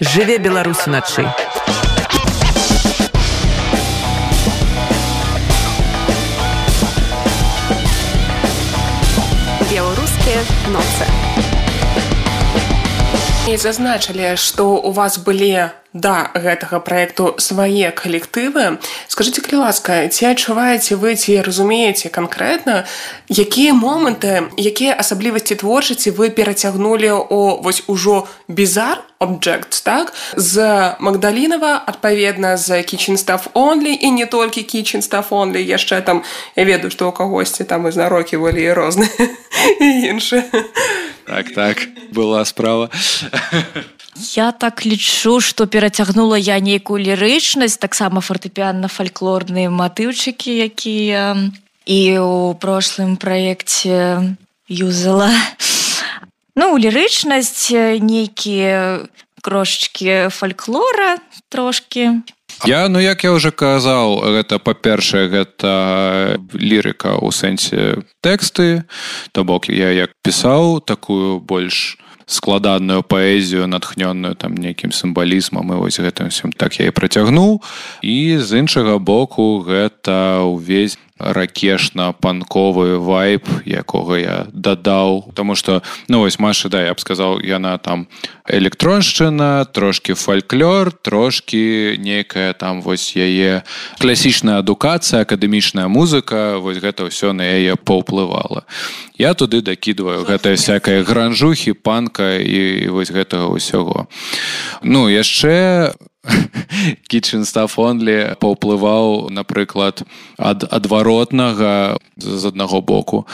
жыве беларусь уначы беларускія ноцы і зазначылі што у вас былі да гэтага праекту свае калектывы. Скажитеце калі ласка ці адчуваеце вы ці разумееце канкрэтна якія моманты якія асаблівасці творчасці вы перацягнулі о вось ужо бізар object так? З магдалінова адпаведна з кічынстав онлі і не толькі кічынстав онлі яшчэ там я ведаю што ў кагосьці там і знарокі былі розныя іншыя так так была справа. Я так лічу что перацягнула я нейкую лірычнасць таксама фартэпіянна-фальклорныя матыўчыкі якія і у прошлым праекце юзала. Ну лірычнасць нейкія крошечки фальклора трошки. Я ну як я уже казаў гэта па-першае гэта лірыка ў сэнсе тэксты. То бок я як пісаў такую больш складаную паэзію натхнённую там нейкім сімвалізмам і вось гэтым всем так я і працягнуў. І з іншага боку гэта ўвесь ракешна-панковы вайп якога я дадаў. Тому что ну вось маша да я б сказал яна там электроншчына трошки фальклор трошки нейкая там вось яе класічная адукацыя акадэмічная музыка вось гэта ўсё на яе паўплывала. Я туды дакідваю гэтая всякая гранжухі панка і, вось гэтага ўсяго. Ну яшчэ кічын стафонлі паўплываў напрыклад ад адваротнага з аднаго боку.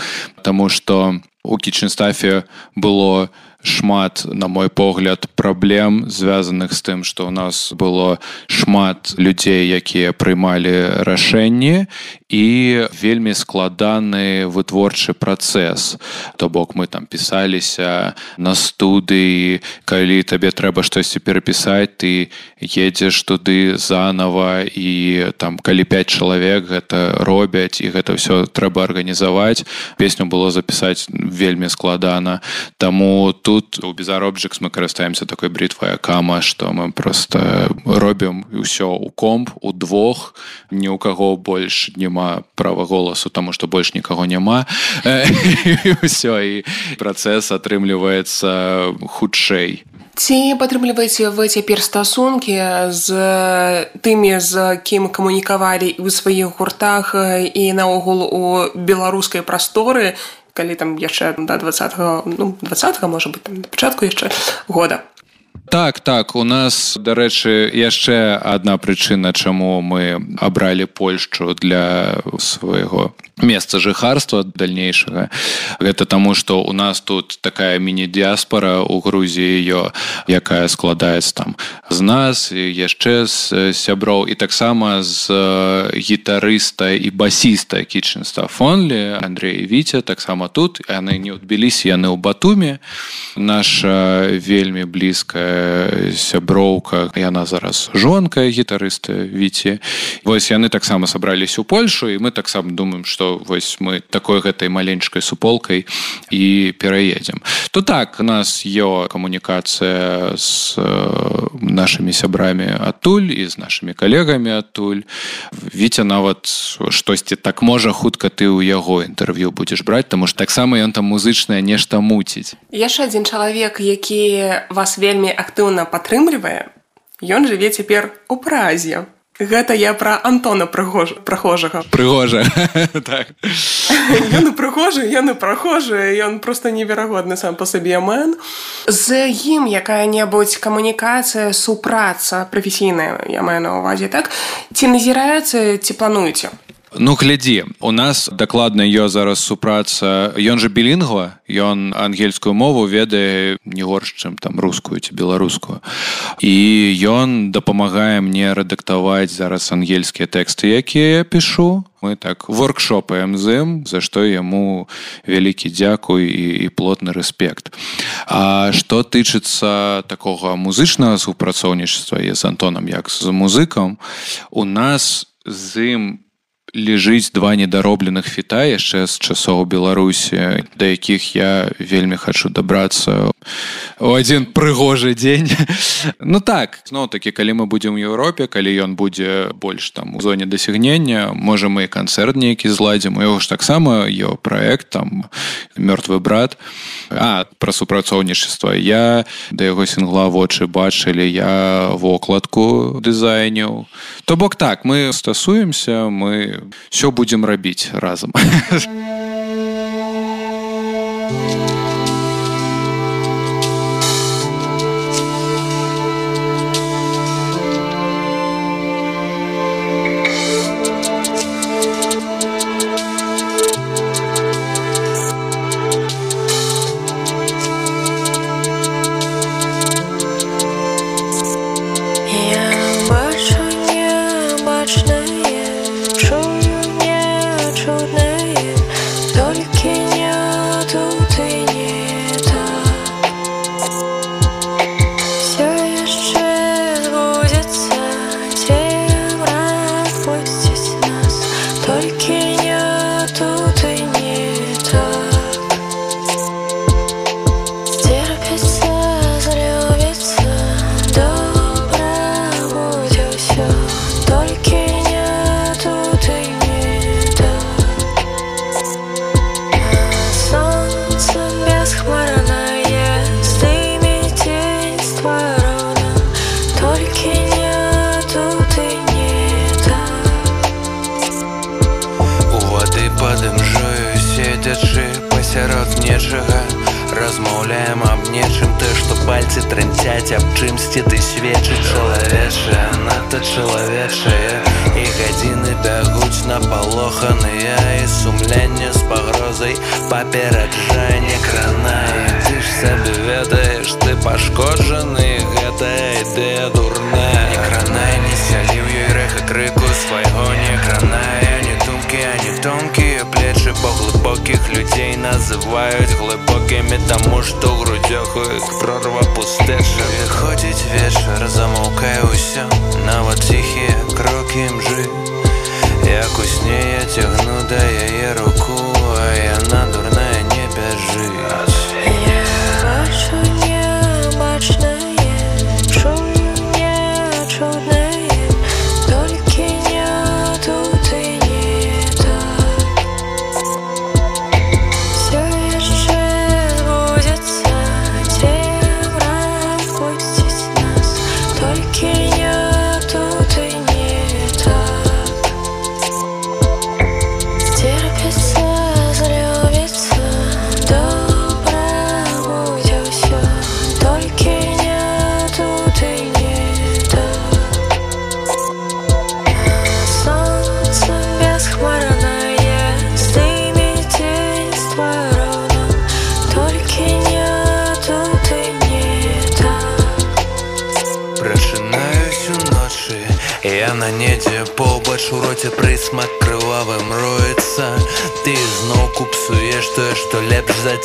Таму што у кічынстафе было шмат на мой погляд праблем звязаных з тым што ў нас было шмат людзей якія прымалі рашэнні і вельмі складаны вытворчы працэс. То бок мы там пісаліся на студыі калі табе трэба штосьці перапісаць ты едзеш туды занова і там калі 5 чалавек гэта робяць і гэта ўсё трэба арганізаваць. Песню было запісаць вельмі складана. Таму тут у безаробжыкс мы карыстаемся такой бритвая кама что мы просто робім ўсё у комп у двух. Ні у каго больш няма права голасу тому что больш нікаго няма все і працэс атрымліваецца хутчэй ці падтрымліваеце вы цяпер стасункі з тымі з кім камунікавалі ў сваіх гуртах і наогул у беларускай прасторы калі там яшчэ да два ну, два можа быть там, на пачатку яшчэ года так так у нас дарэчы яшчэ одна прычына чаму мы абралі польшчу для свайго месца жыхарства дальнейшага. Гэта таму что у нас тут такая міні-дыаспора у грузіі ее якая складаецца там з нас яшчэ з сяброў і таксама з гітарыста і басіста кічынства фонлі Андрей віця таксама тут яны не адбіліся яны ў батуме. Наша вельмі блізкая сяброўка яна зараз жонка гітарыста віці. Вось яны таксама сабраліся у польшу і мы таксама думаем что вось мы такой гэтай маленькай суполкай і пераедзем. То так нас ё камунікацыя с нашими сябрамі адтуль і з нашими калегамі адтуль. Віця нават штосьці так можа хутка ты ў яго інтэрв'ю будзеш браць таму ж таксама ён там музычнае нешта муціць. Яшчэ адзін чалавек які вас вельмі актыўна падтрымлівае ён жыве цяпер у празе. Гэта я пра антона прыгожа прахожага прыгожа. Так. ён прыгожы ён і прахожы ён просто неверагодны сам по сабе мэн з ім якая-небудзь камунікацыя супраца прафесійная я маю на увазе так? Ці назіраецца ці плануеце Ну глядзі у нас дакладна ё зараз супраца ён жа білінгва ён ангельскую мову ведае не горш чым там рускую ці беларускую. І ён дапамагае мне рэдактаваць зараз ангельскія тэксты якія я пішу. Мы так воркшопаем з ім за што яму вялікі дзякуй і, і плотны рэспект. А што тычыцца такога музычнага супрацоўнічества з антонам як з музыкам у нас з ім лежыць два недаробленых фіта яшчэ з часоў беларусі да якіх я вельмі хачу дабрацца у адзін прыгожы дзень. Ну так зноў такі калі мы будзем у Еўропе калі ён будзе больш там у зоне дасягнення можа мы канцэрт нейкі зладзім яго ж таксама ё проект там мёртвы брат а пра супрацоўнічества я да яго сінгла вочы бачылі я вокладку дызайню. То бок так мы стасуемся мы все будзем рабіць разам пра нараджанне кранае ты ж сабе ведаеш ты пашкоджаны гэтая ідэя дурная. Не кранай не сяліў ёй рэха крыку свайго не кранае не думкі ані тонкія плечы по глыбокіх людзей называюць глыбокімі таму што грудзёху іх прорва пустэча выходзіць вечар замаўкае ўсё нават ціхія крокі мжы Як у сне я цягну да яе руку, а яна дурная żyć.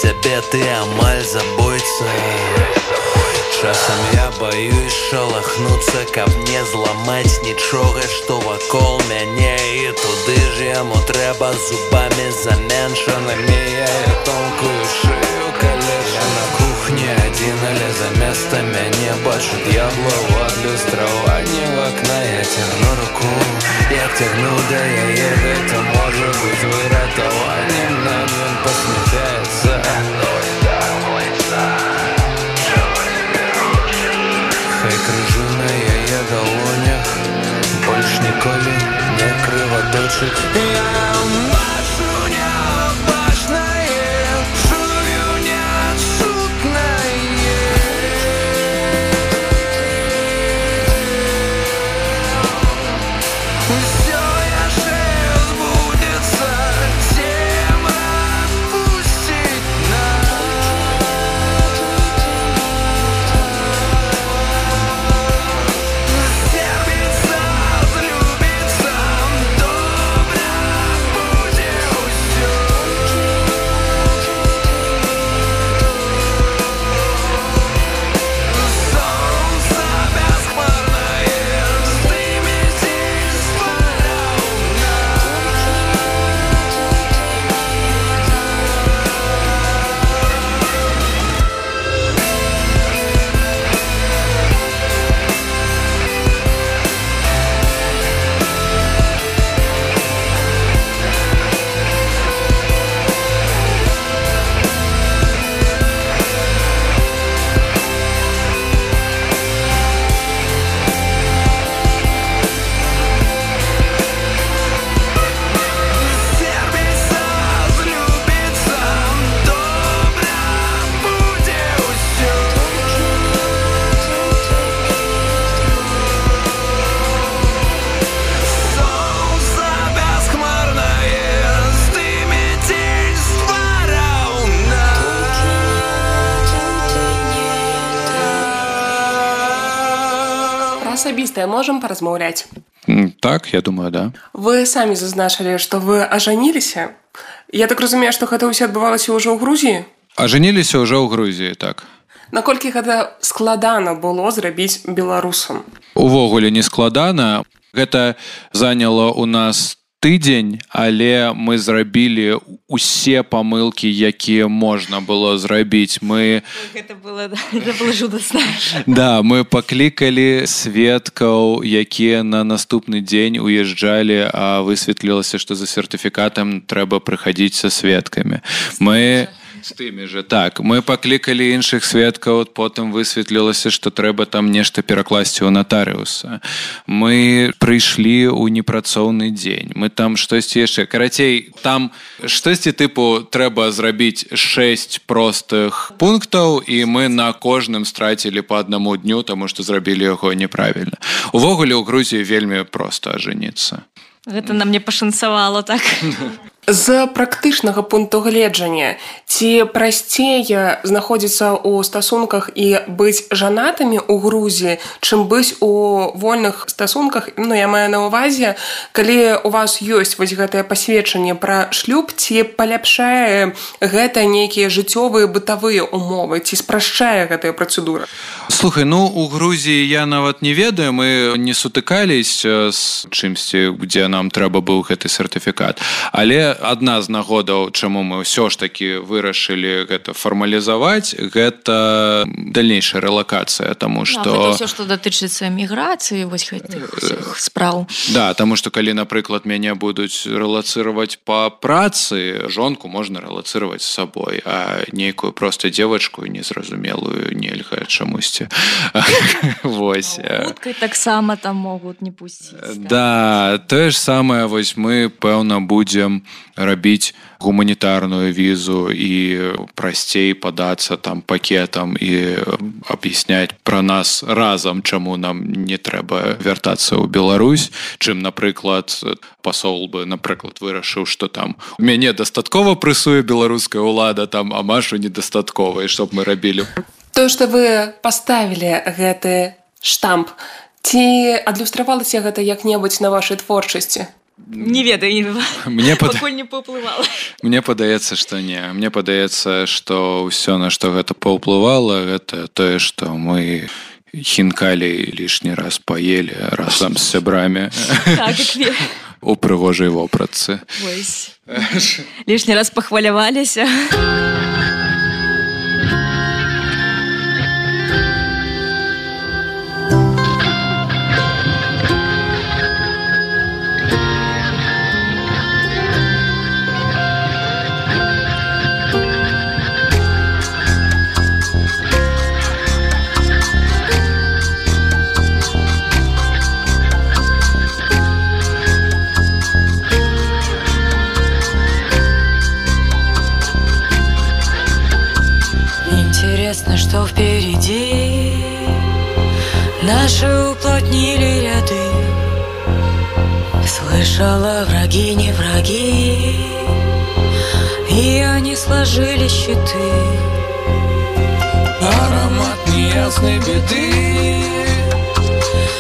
цябе ты амаль забойца. Часам я баюсь шалахнуцца, каб не зламаць нічога, што вакол мяне. І туды ж яму трэба зубамі заменшанымі я тонкую шыю калежа на кухне адзін, але заместа мяне бачу д'ябла ў ад люстраванні в акна я цягну руку. Як цягну да яе гэта можа быць выратаванне асабістае можам паразмаўляць так я думаю да. Вы самі зазначылі што вы ажаніліся я так разумею што гэта ўсё адбывалася ўжо ў грузіі ажаніліся ўжо ў грузіі так. Наколькі гэта складана было зрабіць беларусам? Увогуле не складана. Гэта заняло у нас тыдзень але мы зрабілі усе памылкі якія можна было зрабіць. Мы да мы паклікалі сведкаў якія на наступны дзень уязджалі а высветлілася што за сертыфікатам трэба прыхадзіць са сведкамі. Мы з тымі же. Так мы паклікалі іншых сведкаў потым высветлілася што трэба там нешта перакласці ў натарыуса мы прыйшлі ў непрацоўны дзень мы там штосьці яшчэ карацей там штосьці тыпу трэба зрабіць 6 простых пунктаў і мы на кожным страцілі по аднаму дню таму што зрабілі яго неправільна увогуле ў грузіі вельмі проста ажаніцца гэта нам не пашанцавала так з практычнага пункту гледжання. Ці прасцей знаходзіцца ў стасунках і быць жанатымі ў грузі чым быць у вольных стасунках? Ну я маю на увазе калі у вас ёсць вось гэтае пасведчанне пра шлюб ці паляпшае гэта нейкія жыццёвыя бытавыя умовы ці спрашчае гэтая працэдура? Слухай ну у грузіі я нават не ведаю мы не сутыкались з чымсьці дзе нам трэба быў гэты сертыфікат. Але адна з нагодаў чаму мы ўсё ж таки вырашылі гэта фармалізаваць гэта дальнейшая рэлакацыя тому что все что датычыцца міграцыі вось спраў. да тому что калі напрыклад мяне будуць рэлацыраваць по працы жонку можна рэлацыраваць з сабой а нейкую просто девочку незразумелую нельга чамусьці. Вось таксама там могуць не пусціць да тое ж самае вось мы пэўна будзем рабіць гуманітарную візу і прасцей падацца там пакетам і аб'ясняць пра нас разам чаму нам не трэба вяртацца ў Беларусь. Чым напрыклад пасол бы напрыклад вырашыў что там у мяне дастаткова прысуе беларуская ўлада там а машу недастатковай чтоб мы рабілі то что вы поставілі гэты штамп ці адлюстравалася гэта як-небудзь на вашай творчасці не ведаю мне под... не паўплывала мне падаецца што не. Мне падаецца што ўсё на што гэта паўплывала гэта тое што мы хінкалі лішні раз паелі разам з сябрамі так, у прыгожай вопратцы. Лішні раз пахваляваліся что щиты. Аромат неясной беды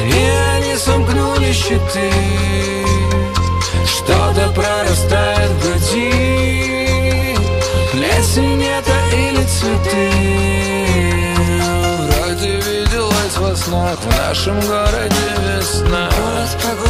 И они сомкнули щиты. Что-то прорастает в груди Плесень это или цветы. Снах В нашем городе весна. Город проглотил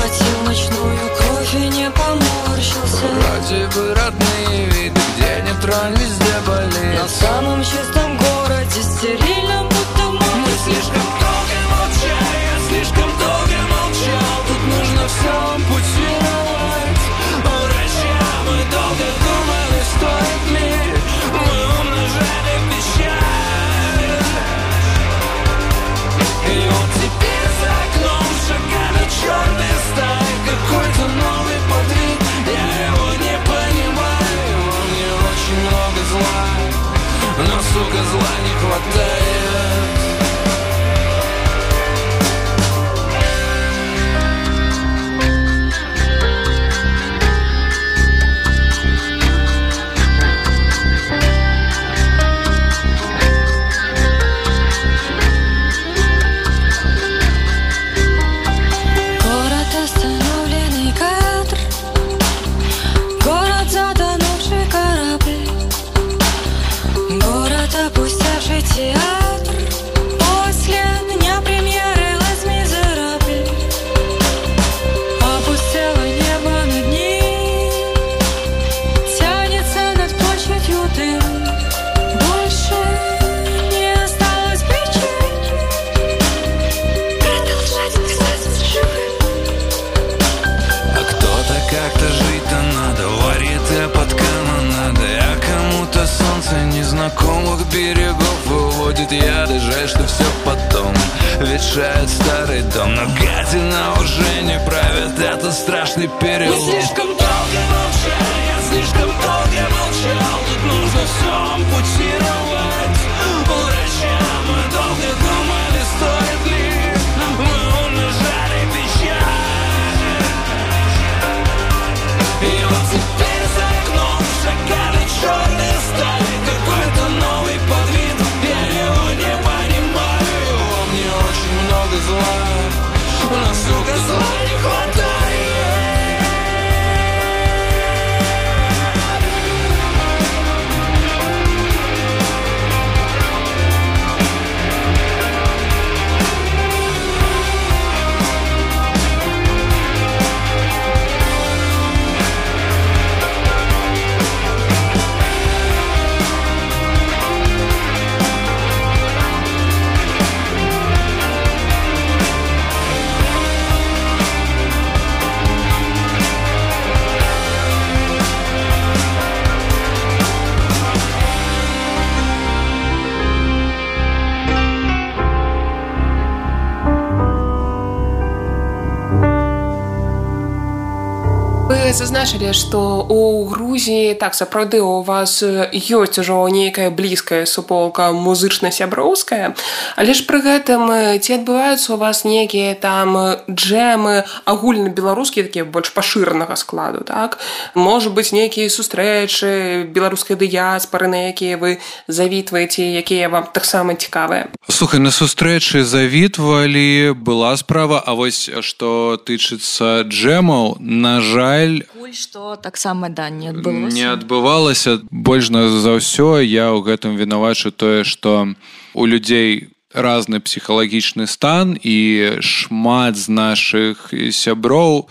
Вы зазначылі, што у Грузіі так сапраўды у вас ёсць ужо нейкая блізкая суполка музычна-сяброўская, але ж пры гэтым э, ці адбываюцца у вас нейкія там джемы агульнабеларускія такія больш пашыранага складу так? Можа быць нейкія сустрэчы беларускай дыяспары на якія вы завітваеце якія вам таксама цікавыя? Слухай на сустрэчы завітвалі была справа А вось што тычыцца джемаў на жаль Пакуль што таксама да не адбылося не адбывалася больш за ўсё я ў гэтым вінавачу тое што у людзей разны псіхалагічны стан і шмат з нашых сяброў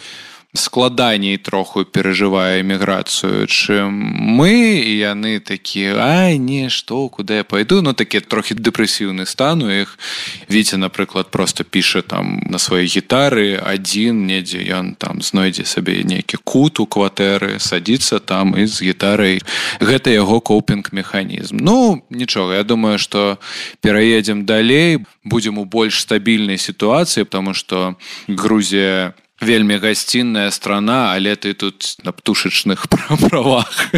складаней троху перажывае эміграцыю чым мы і яны такія ай не што куды я пайду? Ну такі трохі дэпрэсіўны стан у іх. Віце напрыклад просто піша там на свае гітары адзін недзе ён там знойдзе сабе нейкі кут у кватэры садіцца там і з гітарай. Гэта яго коупінг механізм ну нічога я думаю что пераедзем далей будзем у больш стабільнай сітуацыі потому что Грузія вельмі гасцінная страна але ты тут на птушачных правах.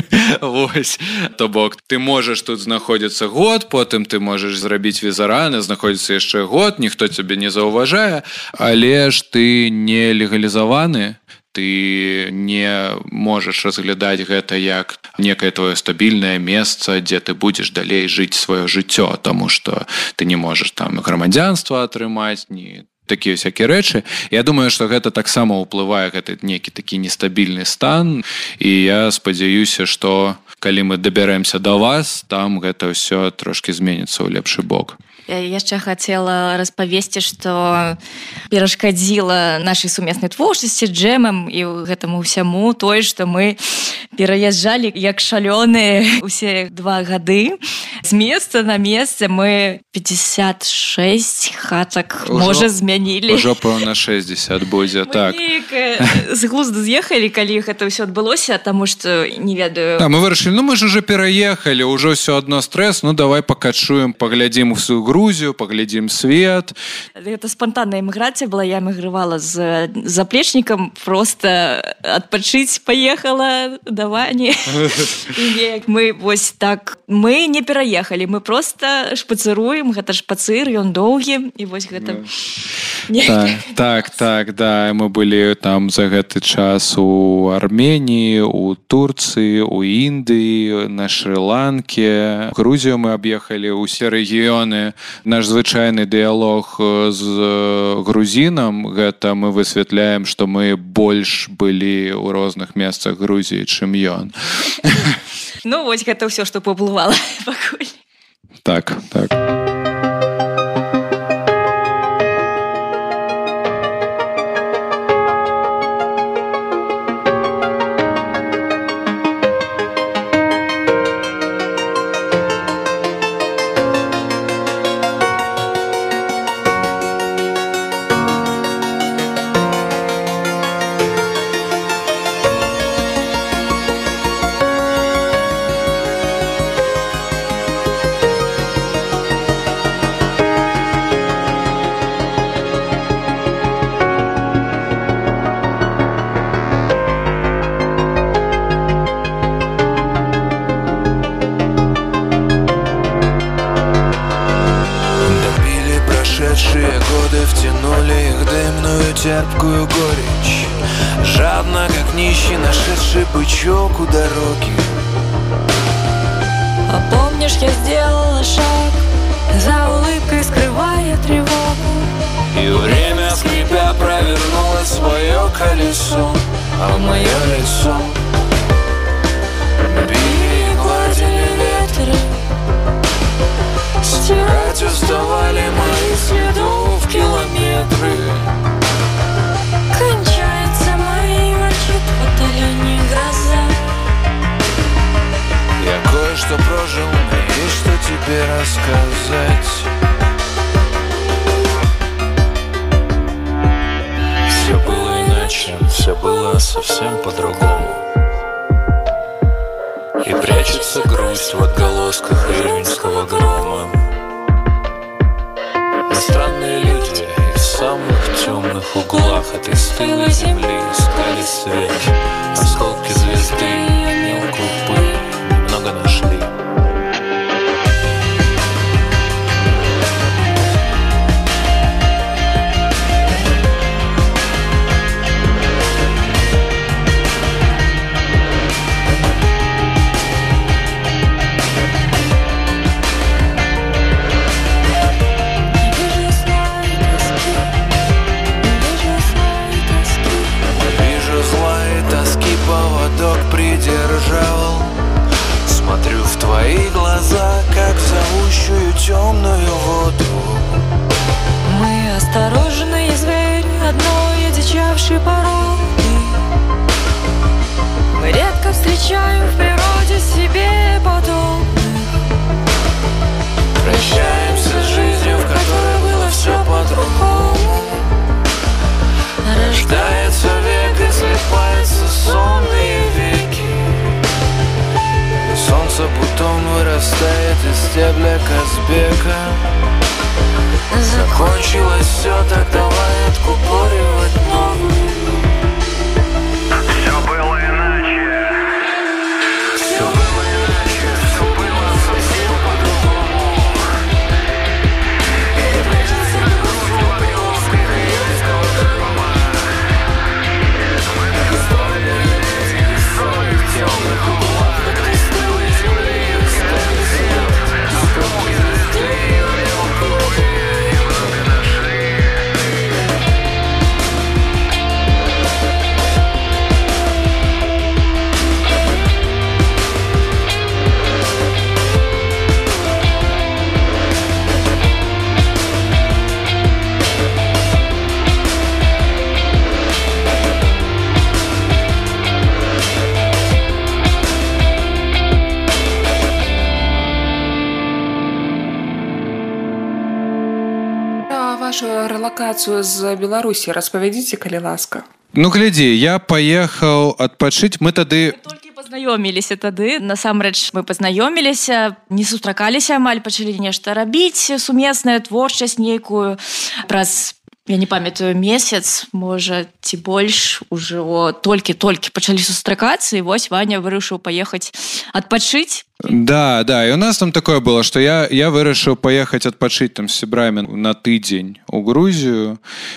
То бок ты можаш тут знаходзіцца год потым ты можаш зрабіць візараны знаходзіцца яшчэ год ніхто цябе не заўважае але ж ты не легалізаваны ты не можаш разглядаць гэта як некае твоё стабільнае месца дзе ты будзеш далей жыць сваё жыццё тому что ты не можаш там грамадзянства атрымаць не такія всякие рэчы. Я думаю что гэта таксама ўплывае гэты нейкі такі нестабільны стан. І я спадзяюся что калі мы дабяремся до вас там гэта ўсё трошки зменіцца ў лепшы бок яшчэ хацела распавесці што перашкадзіла нашай сумеснай творчасці джемам і гэтаму ўсяму тое што мы пераязджалі як шалёныя усе два гады з месца на месцы мы 56 хатак можа змянілі ўжо пэўна 60 будзе так. з глузду з'ехалі калі гэта ўсё адбылося таму што не ведаю. Да, мы вырашылі ну мы ж уже пераехалі ўжо ўсё адно стрэс ну давай пакачуем паглядзім у сваю грузію паглядзім свет. Это спонтанная эміграцыя была я эмігрывала з заплечнікам просто адпачыць поехала даванне мы вось так мы не пераехалі мы просто шпацыруем гэта шпацыр ён доўгі і вось гэта так, так так да. Мы былі там за гэты час у армении у турцыі у індыі на шры-ланке грузію мы аб'ехалі ўсе рэгіёны наш звычайны дыялог з грузінам гэта мы высвятляем што мы больш былі ў розных месцах грузіі чым ён. Ну вось гэта ўсё што паплывала пакуль так так свою терпкую горечь. Жадно, как нищий, нашедший бычок у дороги. А помнишь, я сделала шаг За улыбкой скрывая тревогу. И время, скрипя, провернуло свое колесо А мое лицо Били и гладили ветры Стирать уставали мои следов километры. Кончается мои молчит в отдалении гроза? Я кое-что прожил, есть что тебе рассказать. Все было иначе, все было совсем по-другому. И прячется грусть в отголосках июньского грома углах этой стылой земли искали свет Осколки темную воду. Мы осторожные звери одной одичавшей породы Мы редко встречаем в природе стебля Казбека. Закончилось все, так давай рэлакацыю з беларусі. Распавядзіце калі ласка. Ну глядзі я паехаў адпачыць. Мы тады толькі пазнаёміліся тады насамрэч мы пазнаёміліся не сустракаліся амаль пачалі нешта рабіць сумесная творчасць нейкую. Праз я не памятаю месяц можа ці больш ужо толькі-толькі пачалі сустракацца і вось ваня вырашыў паехаць адпачыць Да, да, і у нас там такое было, што я, я вырашыў паехаць адпачыць там з сябрамі на тыдзень у Грузію,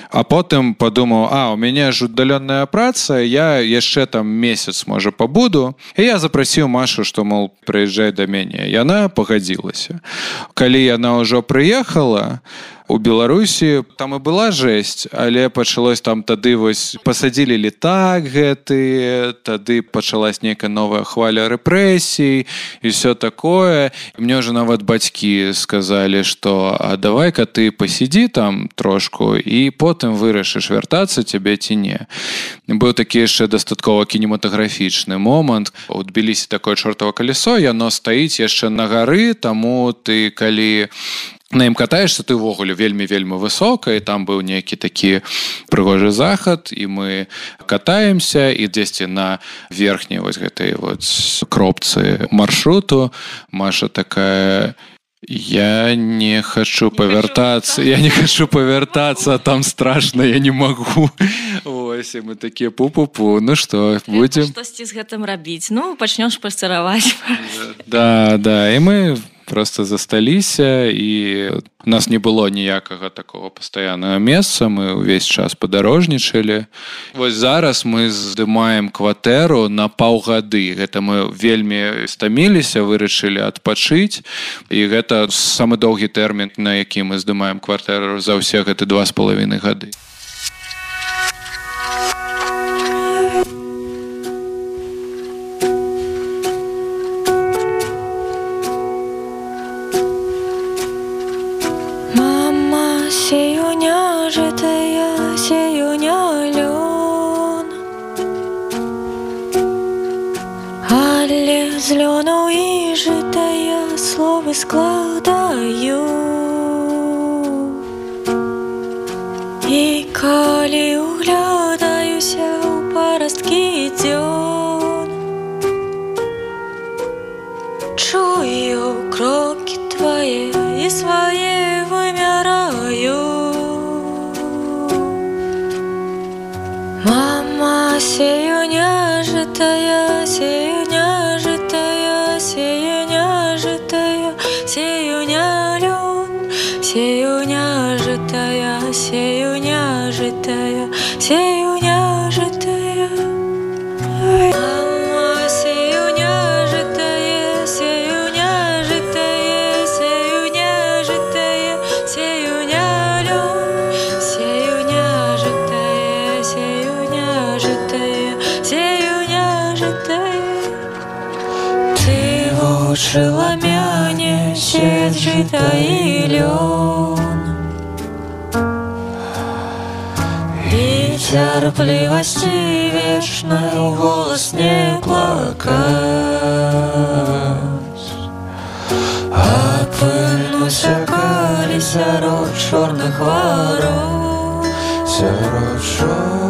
а потым падумаў, а у мяне ж удалённая праца, я яшчэ там месяц можа пабуду. І я запрасіў Машу, што мол прыязджай да мяне. Яна пагадзілася. Калі яна ўжо прыехала, у беларусі там і была жэсць але пачалось там тады вось пасадзілі летак гэты тады пачалась нейкая новая хваля рэпрэсій і все такое. Мне уже нават бацькі сказалі что а давай-ка ты пасядзі там трошку і потым вырашыш вяртацца цябе ці не быў такі яшчэ дастаткова кінематаграфічны момант. У тбіліся такое чортава калесо яно стаіць яшчэ на гары таму ты калі на ім катаешься ты ўвогуле вельмі вельмі высока і там быў нейкі такі прыгожы захад і мы катаемся і дзесьці на верхняй вось гэтай вот кропцы маршруту Маша такая я не хочу павяртацца я не хочу павяртацца там страшно я не могу ось мы такія пу-пу-пу ну что будем штосьці з гэтым рабіць? Ну пачнёш пасцараваць. Да да і мы просто засталіся і у нас не было ніякага такого пастаяннага месца. Мы ўвесь час падарожнічалі. Вось зараз мы здымаем кватэру на паўгады. Гэта мы вельмі стаміліся вырашылі адпачыць. І гэта самы доўгі тэрмін на які мы здымаем кватэру за ўсе гэты два з палавіны гады з лёну і житая словы складаю. І калі углядаюся ў парасткі дзён, чую кроки твои и свои вучила мяне сець жыта і лён. І цярплівасці вечнай голас не плакаць. Апынуся калі сярод чорных варот, сярод чорных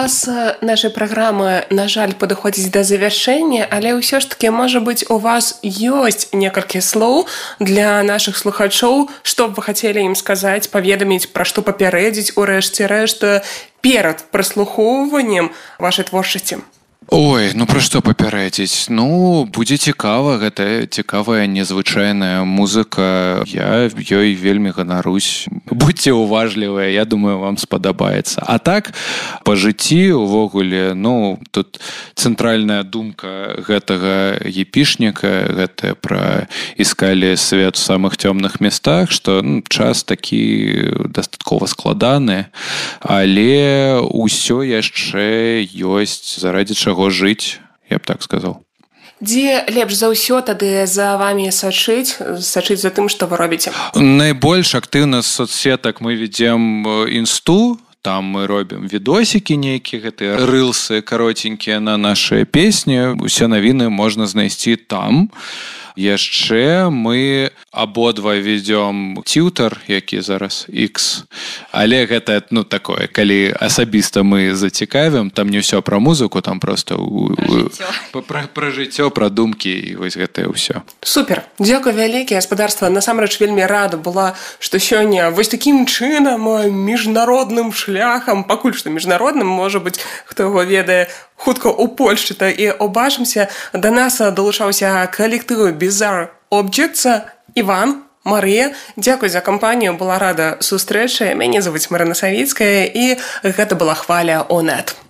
Час э, нашай праграмы на жаль падыходзіць да завяршэння але ўсё ж таки можа быць у вас ёсць некалькі слоў для наших слухачоў што б вы хацелі ім сказаць паведаміць пра што папярэдзіць у рэшце рэшта перад праслухоўваннем вашай творчасці Ой, ну пра што папярэдзіць Ну будзе цікава гэта цікавая незвычайная музыка. Я ёй вельмі ганарусь. Будьте уважлівыя Я думаю вам спадабаецца. А так па жыцці увогуле ну тут цэнтральная думка гэтага епішніка гэта пра іскалі свет у самых цёмных местах што ну, час такі дастаткова складаны але ўсё яшчэ ёсць зарадзі чаго жыць я б так сказал. Дзе лепш за ўсё тады за вами сачыць сачыць за тым што вы робіце. Найбольш актыўна з соцсетак мы ведзем э, інсту там мы робім відосікі нейкія гэтыя рылсы каротенькія на нашыя песні усе навіны можна знайсці там. Яшчэ мы абодва вядзём тютар які зараз X але гэта ну такое калі асабіста мы зацікавім там не ўсё пра музыку там просто пра, пра жыццё пра думкі і вось гэтае ўсё супер. Дзякуй вялікі гаспадарства. Насамрэч вельмі рада была што сёння вось такім чынам міжнародным шляхам пакуль што міжнародным можа быць хто яго ведае хутка ў польшчы то і убачымся да нас далучаўся калектыву bizarre objects Іван Марыя. Дзякуй за кампанію была рада сустрэчы. Мяне завуць Марына савіцкая і гэта была хваля онет